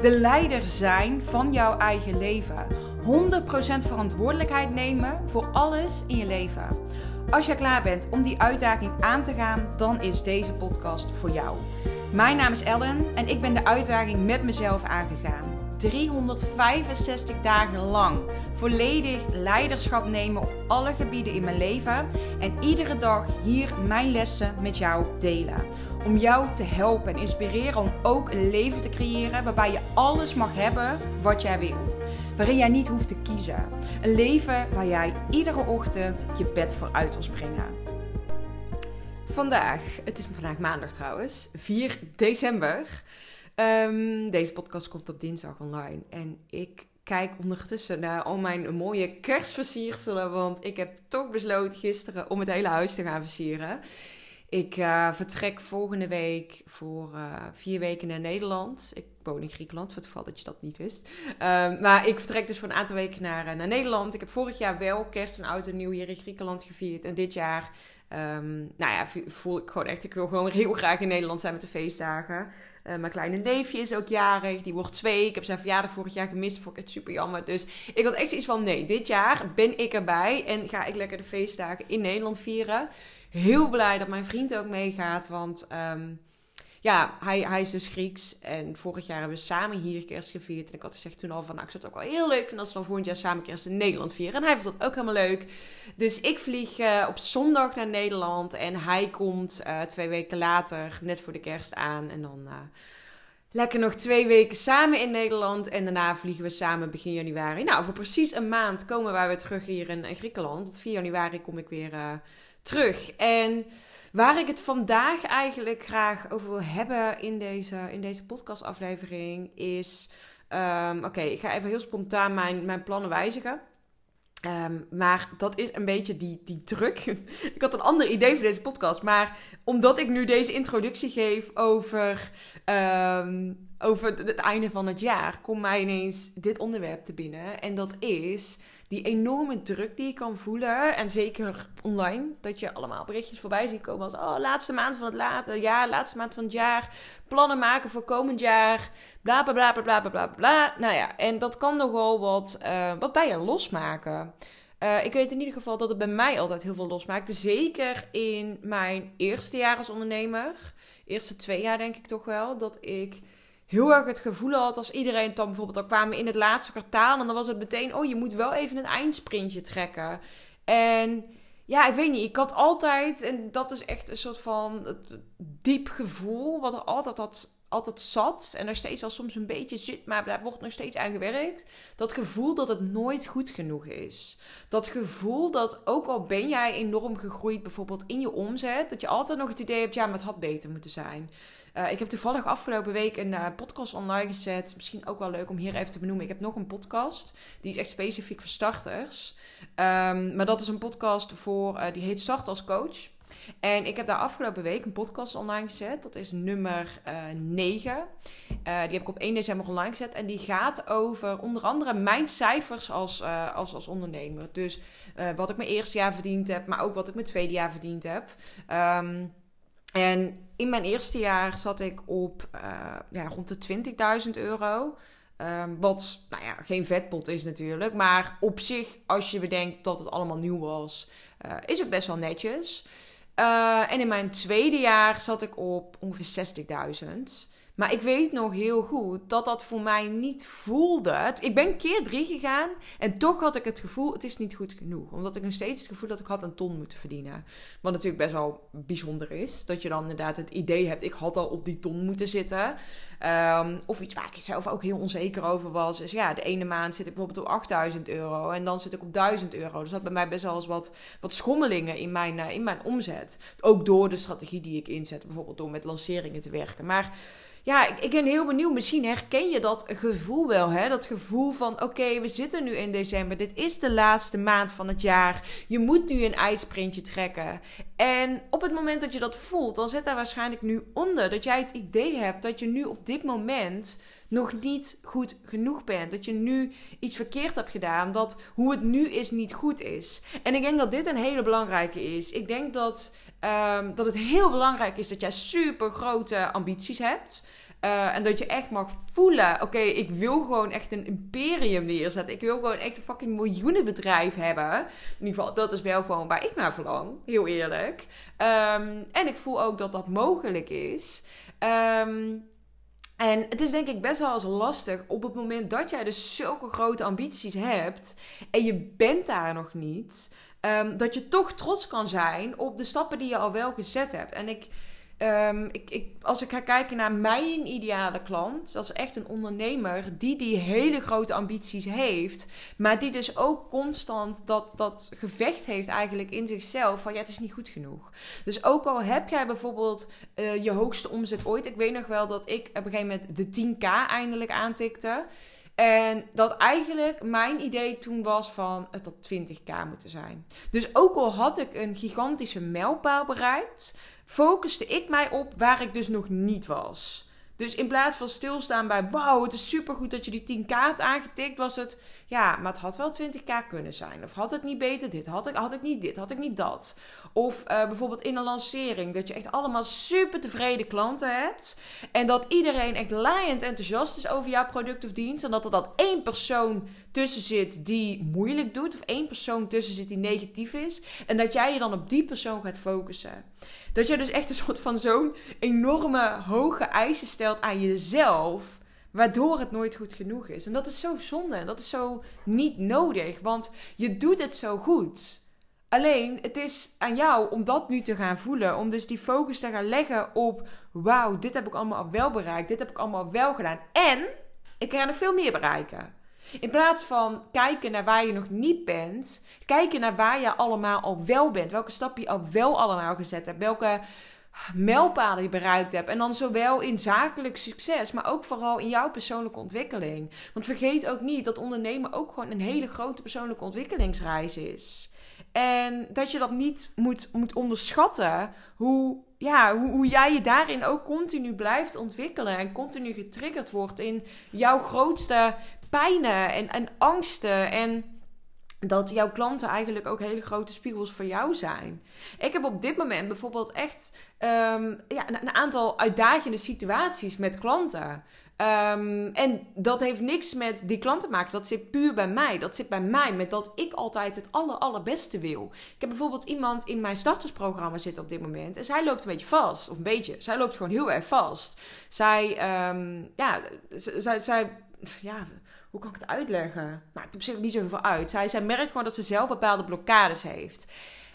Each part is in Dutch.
De leider zijn van jouw eigen leven. 100% verantwoordelijkheid nemen voor alles in je leven. Als je klaar bent om die uitdaging aan te gaan, dan is deze podcast voor jou. Mijn naam is Ellen en ik ben de uitdaging met mezelf aangegaan. 365 dagen lang volledig leiderschap nemen op alle gebieden in mijn leven en iedere dag hier mijn lessen met jou delen. Om jou te helpen en inspireren om ook een leven te creëren waarbij je alles mag hebben wat jij wil waarin jij niet hoeft te kiezen. Een leven waar jij iedere ochtend je bed voor uit wil springen. Vandaag, het is vandaag maandag trouwens, 4 december. Ehm, deze podcast komt op dinsdag online en ik kijk ondertussen naar al mijn mooie kerstversierselen, want ik heb toch besloten gisteren om het hele huis te gaan versieren. Ik uh, vertrek volgende week voor uh, vier weken naar Nederland. Ik woon in Griekenland, voor het geval dat je dat niet wist. Um, maar ik vertrek dus voor een aantal weken naar, uh, naar Nederland. Ik heb vorig jaar wel kerst en oud en nieuw hier in Griekenland gevierd. En dit jaar, um, nou ja, voel ik gewoon echt, ik wil gewoon heel graag in Nederland zijn met de feestdagen. Mijn kleine neefje is ook jarig, die wordt twee. Ik heb zijn verjaardag vorig jaar gemist, vond ik het super jammer. Dus ik had echt iets van, nee, dit jaar ben ik erbij en ga ik lekker de feestdagen in Nederland vieren heel blij dat mijn vriend ook meegaat. Want um, ja, hij, hij is dus Grieks. En vorig jaar hebben we samen hier kerst gevierd. En ik had gezegd toen al van, nou, ik zou het ook wel heel leuk vinden als we dan volgend jaar samen kerst in Nederland vieren. En hij vond dat ook helemaal leuk. Dus ik vlieg uh, op zondag naar Nederland. En hij komt uh, twee weken later, net voor de kerst aan. En dan... Uh, lekker nog twee weken samen in Nederland. En daarna vliegen we samen begin januari. Nou, voor precies een maand komen wij weer terug hier in, in Griekenland. Op 4 januari kom ik weer uh, terug. En waar ik het vandaag eigenlijk graag over wil hebben in deze, in deze podcastaflevering is... Um, Oké, ik ga even heel spontaan mijn, mijn plannen wijzigen. Um, maar dat is een beetje die, die druk. ik had een ander idee voor deze podcast. Maar omdat ik nu deze introductie geef over, um, over het einde van het jaar, komt mij ineens dit onderwerp te binnen. En dat is die enorme druk die je kan voelen. En zeker online, dat je allemaal berichtjes voorbij ziet komen als... Oh, laatste maand van het late jaar, laatste maand van het jaar. Plannen maken voor komend jaar. Bla, bla, bla, bla, bla, bla, bla. Nou ja, en dat kan nogal wat, uh, wat bij je losmaken. Uh, ik weet in ieder geval dat het bij mij altijd heel veel losmaakte. Zeker in mijn eerste jaar als ondernemer. Eerste twee jaar denk ik toch wel. Dat ik heel erg het gevoel had als iedereen dan bijvoorbeeld al kwamen in het laatste kwartaal. En dan was het meteen, oh je moet wel even een eindsprintje trekken. En ja, ik weet niet. Ik had altijd, en dat is echt een soort van diep gevoel, wat er altijd had altijd zat en er steeds wel soms een beetje zit, maar daar wordt nog steeds aan gewerkt. Dat gevoel dat het nooit goed genoeg is. Dat gevoel dat ook al ben jij enorm gegroeid, bijvoorbeeld in je omzet, dat je altijd nog het idee hebt, ja, maar het had beter moeten zijn. Uh, ik heb toevallig afgelopen week een uh, podcast online gezet. Misschien ook wel leuk om hier even te benoemen. Ik heb nog een podcast. Die is echt specifiek voor starters. Um, maar dat is een podcast voor, uh, die heet Start als Coach. En ik heb daar afgelopen week een podcast online gezet. Dat is nummer uh, 9. Uh, die heb ik op 1 december online gezet. En die gaat over onder andere mijn cijfers als, als, als ondernemer. Dus wat ik mijn eerste jaar verdiend heb, maar ook wat ik mijn tweede jaar verdiend heb. Um, en in mijn eerste jaar zat ik op ja, rond de 20.000 euro. Um, wat, nou ja, geen vetpot is natuurlijk. Maar op zich, als je bedenkt dat het allemaal nieuw was, is het best wel netjes. Uh, en in mijn tweede jaar zat ik op ongeveer 60.000. Maar ik weet nog heel goed dat dat voor mij niet voelde. Ik ben keer drie gegaan en toch had ik het gevoel, het is niet goed genoeg. Omdat ik nog steeds het gevoel dat ik had een ton moeten verdienen. Wat natuurlijk best wel bijzonder is. Dat je dan inderdaad het idee hebt, ik had al op die ton moeten zitten. Um, of iets waar ik zelf ook heel onzeker over was. Is ja, de ene maand zit ik bijvoorbeeld op 8000 euro en dan zit ik op 1000 euro. Dus dat bij mij best wel eens wat, wat schommelingen in mijn, uh, in mijn omzet. Ook door de strategie die ik inzet. Bijvoorbeeld door met lanceringen te werken. Maar ja, ik, ik, ben heel benieuwd. Misschien herken je dat gevoel wel, hè? Dat gevoel van, oké, we zitten nu in december. Dit is de laatste maand van het jaar. Je moet nu een ijsprintje trekken. En op het moment dat je dat voelt, dan zit daar waarschijnlijk nu onder dat jij het idee hebt dat je nu op dit moment nog niet goed genoeg bent. Dat je nu iets verkeerd hebt gedaan. Dat hoe het nu is niet goed is. En ik denk dat dit een hele belangrijke is. Ik denk dat, um, dat het heel belangrijk is dat jij super grote ambities hebt. Uh, en dat je echt mag voelen: oké, ik wil gewoon echt een imperium neerzetten. Ik wil gewoon echt een fucking miljoenenbedrijf hebben. In ieder geval, dat is wel gewoon waar ik naar verlang. Heel eerlijk. Um, en ik voel ook dat dat mogelijk is. Um, en het is denk ik best wel eens lastig op het moment dat jij dus zulke grote ambities hebt en je bent daar nog niet, um, dat je toch trots kan zijn op de stappen die je al wel gezet hebt. En ik Um, ik, ik, als ik ga kijken naar mijn ideale klant, is echt een ondernemer die die hele grote ambities heeft, maar die dus ook constant dat, dat gevecht heeft eigenlijk in zichzelf van ja, het is niet goed genoeg. Dus ook al heb jij bijvoorbeeld uh, je hoogste omzet ooit, ik weet nog wel dat ik op een gegeven moment de 10k eindelijk aantikte. En dat eigenlijk mijn idee toen was van het had 20k moeten zijn. Dus ook al had ik een gigantische mijlpaal bereikt, focuste ik mij op waar ik dus nog niet was. Dus in plaats van stilstaan bij wauw, het is supergoed dat je die 10k hebt aangetikt, was het ja, maar het had wel 20k kunnen zijn. Of had het niet beter dit, had ik, had ik niet dit, had ik niet dat. Of uh, bijvoorbeeld in een lancering, dat je echt allemaal super tevreden klanten hebt. En dat iedereen echt laaiend enthousiast is over jouw product of dienst. En dat er dan één persoon tussen zit die moeilijk doet. Of één persoon tussen zit die negatief is. En dat jij je dan op die persoon gaat focussen. Dat je dus echt een soort van zo'n enorme hoge eisen stelt aan jezelf waardoor het nooit goed genoeg is. En dat is zo zonde en dat is zo niet nodig, want je doet het zo goed. Alleen, het is aan jou om dat nu te gaan voelen. Om dus die focus te gaan leggen op: wauw, dit heb ik allemaal al wel bereikt. Dit heb ik allemaal wel gedaan. En ik ga nog veel meer bereiken. In plaats van kijken naar waar je nog niet bent, kijken naar waar je allemaal al wel bent. Welke stap je al wel allemaal gezet hebt. Welke mijlpalen je bereikt hebt. En dan zowel in zakelijk succes, maar ook vooral in jouw persoonlijke ontwikkeling. Want vergeet ook niet dat ondernemen ook gewoon een hele grote persoonlijke ontwikkelingsreis is. En dat je dat niet moet, moet onderschatten. Hoe, ja, hoe, hoe jij je daarin ook continu blijft ontwikkelen. En continu getriggerd wordt in jouw grootste pijnen en, en angsten. En dat jouw klanten eigenlijk ook hele grote spiegels voor jou zijn. Ik heb op dit moment bijvoorbeeld echt um, ja, een, aantal uitdagende situaties met klanten. Um, en dat heeft niks met die klant te maken. Dat zit puur bij mij. Dat zit bij mij met dat ik altijd het aller, allerbeste wil. Ik heb bijvoorbeeld iemand in mijn startersprogramma zitten op dit moment. En zij loopt een beetje vast. Of een beetje. Zij loopt gewoon heel erg vast. Zij, um, ja, zij, zij ja, hoe kan ik het uitleggen? Maakt op zich niet zoveel uit. Zij, zij merkt gewoon dat ze zelf bepaalde blokkades heeft.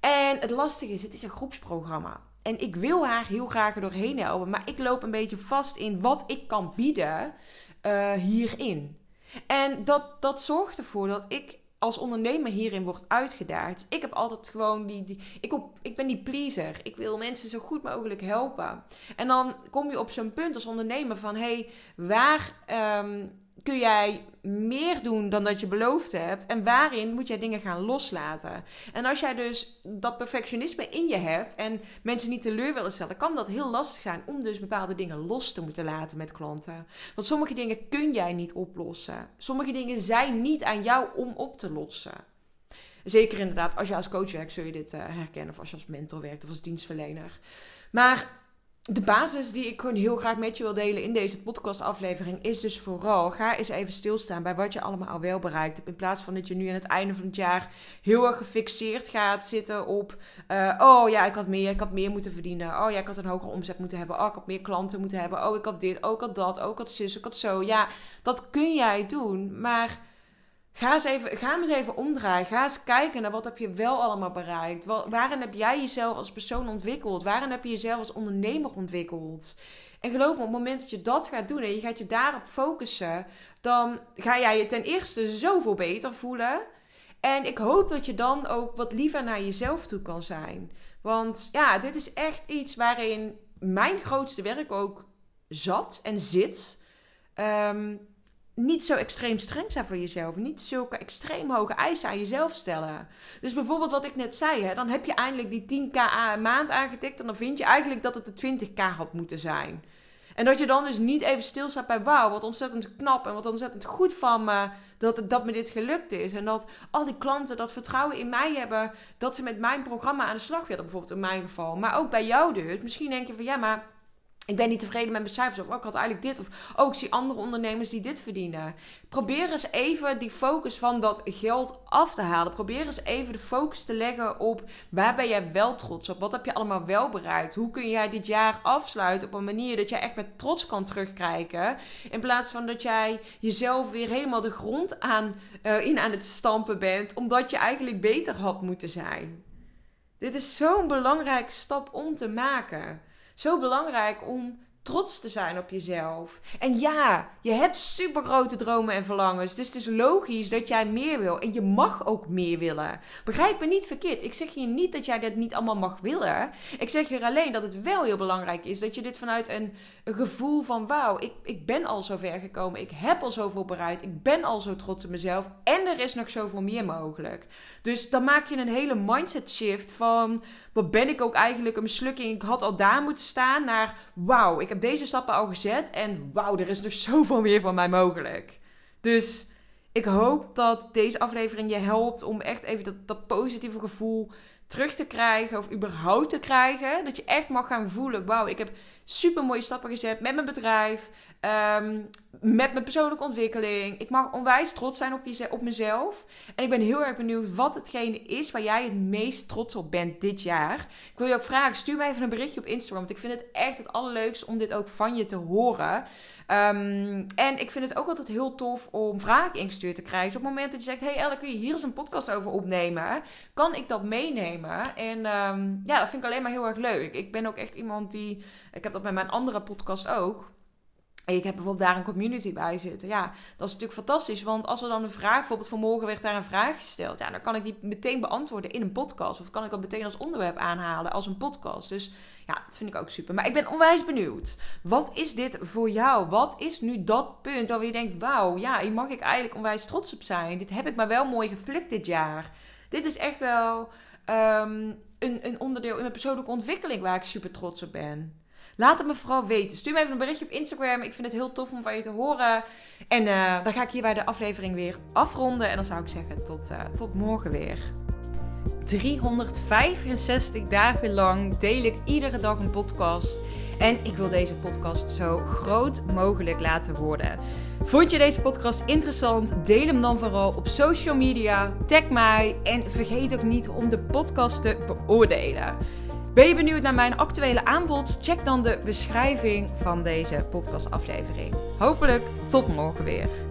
En het lastige is, het is een groepsprogramma. En ik wil haar heel graag er doorheen helpen. Maar ik loop een beetje vast in wat ik kan bieden uh, hierin. En dat, dat zorgt ervoor dat ik als ondernemer hierin word uitgedaagd. Ik heb altijd gewoon die. ik, ik ben die pleaser. Ik wil mensen zo goed mogelijk helpen. En dan kom je op zo'n punt als ondernemer van: hé, hey, waar. Um, kun jij meer doen dan dat je beloofd hebt? En waarin moet jij dingen gaan loslaten? En als jij dus dat perfectionisme in je hebt en mensen niet teleur willen stellen, kan dat heel lastig zijn om dus bepaalde dingen los te moeten laten met klanten. Want sommige dingen kun jij niet oplossen. Sommige dingen zijn niet aan jou om op te lossen. Zeker inderdaad, als je als coach werkt, zul je dit uh, herkennen. Of als je als mentor werkt of als dienstverlener. Maar de basis die ik gewoon heel graag met je wil delen in deze podcastaflevering is dus vooral: ga eens even stilstaan bij wat je allemaal al wel bereikt hebt. In plaats van dat je nu aan het einde van het jaar heel erg gefixeerd gaat zitten op: uh, oh ja, ik had meer, ik had meer moeten verdienen. Oh ja, ik had een hogere omzet moeten hebben. Oh, ik had meer klanten moeten hebben. Oh, ik had dit, oh, had dat, oh, had zus, ik had zo. Ja, dat kun jij doen, maar Ga, eens even, ga eens even omdraaien. Ga eens kijken naar wat heb je wel allemaal bereikt. waarin heb jij jezelf als persoon ontwikkeld? Waarin heb je jezelf als ondernemer ontwikkeld? En geloof me, op het moment dat je dat gaat doen en je gaat je daarop focussen, dan ga jij je ten eerste zoveel beter voelen. En ik hoop dat je dan ook wat liever naar jezelf toe kan zijn. Want ja, dit is echt iets waarin mijn grootste werk ook zat en zit, ehm, niet zo extreem streng zijn voor jezelf. Niet zulke extreem hoge eisen aan jezelf stellen. Dus bijvoorbeeld wat ik net zei, hè, dan heb je eindelijk die 10k maand aangetikt en dan vind je eigenlijk dat het de 20k had moeten zijn. En dat je dan dus niet even stilstaat bij wauw, wat ontzettend knap en wat ontzettend goed van me dat, dat me dit gelukt is. En dat al die klanten dat vertrouwen in mij hebben, dat ze met mijn programma aan de slag willen, bijvoorbeeld in mijn geval. Maar ook bij jou dus. Misschien denk je van ja, maar ik ben niet tevreden met mijn cijfers. Of oh, ik had eigenlijk dit. Of oh, ik zie andere ondernemers die dit verdienen. Probeer eens even die focus van dat geld af te halen. Probeer eens even de focus te leggen op waar ben jij wel trots op? Wat heb je allemaal wel bereikt? Hoe kun jij dit jaar afsluiten op een manier dat jij echt met trots kan terugkijken? In plaats van dat jij jezelf weer helemaal de grond aan, uh, in aan het stampen bent. Omdat je eigenlijk beter had moeten zijn. Dit is zo'n belangrijke stap om te maken zo belangrijk om trots te zijn op jezelf. En ja, je hebt super grote dromen en verlangens. Dus het is logisch dat jij meer wil. En je mag ook meer willen. Begrijp me niet verkeerd. Ik zeg hier niet dat jij dit niet allemaal mag willen. Ik zeg hier alleen dat het wel heel belangrijk is dat je dit vanuit een, gevoel van: wauw, ik, ik ben al zo ver gekomen. Ik heb al zoveel bereikt. Ik ben al zo trots op mezelf. En er is nog zoveel meer mogelijk. Dus dan maak je een hele mindset shift van: wat ben ik ook eigenlijk een mislukking? Ik had al daar moeten staan. Naar wauw, ik heb deze stappen al gezet. En wauw, er is nog zoveel meer van mij mogelijk. Dus ik hoop dat deze aflevering je helpt om echt even dat, dat positieve gevoel terug te krijgen. Of überhaupt te krijgen. Dat je echt mag gaan voelen. Wauw, ik heb super mooie stappen gezet met mijn bedrijf. Ehm, met mijn persoonlijke ontwikkeling. Ik mag onwijs trots zijn op, je, op mezelf. En ik ben heel erg benieuwd wat hetgene is waar jij het meest trots op bent dit jaar. Ik wil je ook vragen, stuur mij even een berichtje op Instagram. Want ik vind het echt het allerleukste om dit ook van je te horen. Ehm, en ik vind het ook altijd heel tof om vragen ingestuurd te krijgen. Dus op het moment dat je zegt, hey Elle, kun je hier eens een podcast over opnemen? Kan ik dat meenemen? En ehm, ja, dat vind ik alleen maar heel erg leuk. Ik ben ook echt iemand die... Ik heb dat met mijn andere podcast ook en ik heb bijvoorbeeld daar een community bij zitten. Ja, dat is natuurlijk fantastisch. Want als er dan een vraag, bijvoorbeeld vanmorgen werd daar een vraag gesteld. Ja, dan kan ik die meteen beantwoorden in een podcast. Of kan ik dat meteen als onderwerp aanhalen als een podcast. Dus ja, dat vind ik ook super. Maar ik ben onwijs benieuwd. Wat is dit voor jou? Wat is nu dat punt waar je denkt: wauw, ja, hier mag ik eigenlijk onwijs trots op zijn. Dit heb ik maar wel mooi geflikt dit jaar. Dit is echt wel ehm, een, een onderdeel in mijn persoonlijke ontwikkeling waar ik super trots op ben. Laat het me vooral weten. Stuur me even een berichtje op Instagram. Ik vind het heel tof om van je te horen. En uh, dan ga ik hier bij de aflevering weer afronden. En dan zou ik zeggen tot, uh, tot morgen weer. 365 dagen lang deel ik iedere dag een podcast. En ik wil deze podcast zo groot mogelijk laten worden. Vond je deze podcast interessant? Deel hem dan vooral op social media. Tag mij en vergeet ook niet om de podcast te beoordelen. Ben je benieuwd naar mijn actuele aanbod? Check dan de beschrijving van deze podcastaflevering. Hopelijk tot morgen weer.